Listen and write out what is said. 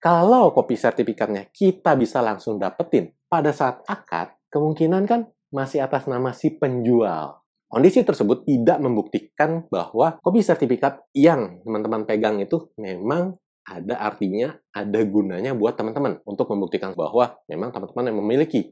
Kalau kopi sertifikatnya kita bisa langsung dapetin pada saat akad, kemungkinan kan masih atas nama si penjual. Kondisi tersebut tidak membuktikan bahwa kopi sertifikat yang teman-teman pegang itu memang ada artinya, ada gunanya buat teman-teman untuk membuktikan bahwa memang teman-teman yang memiliki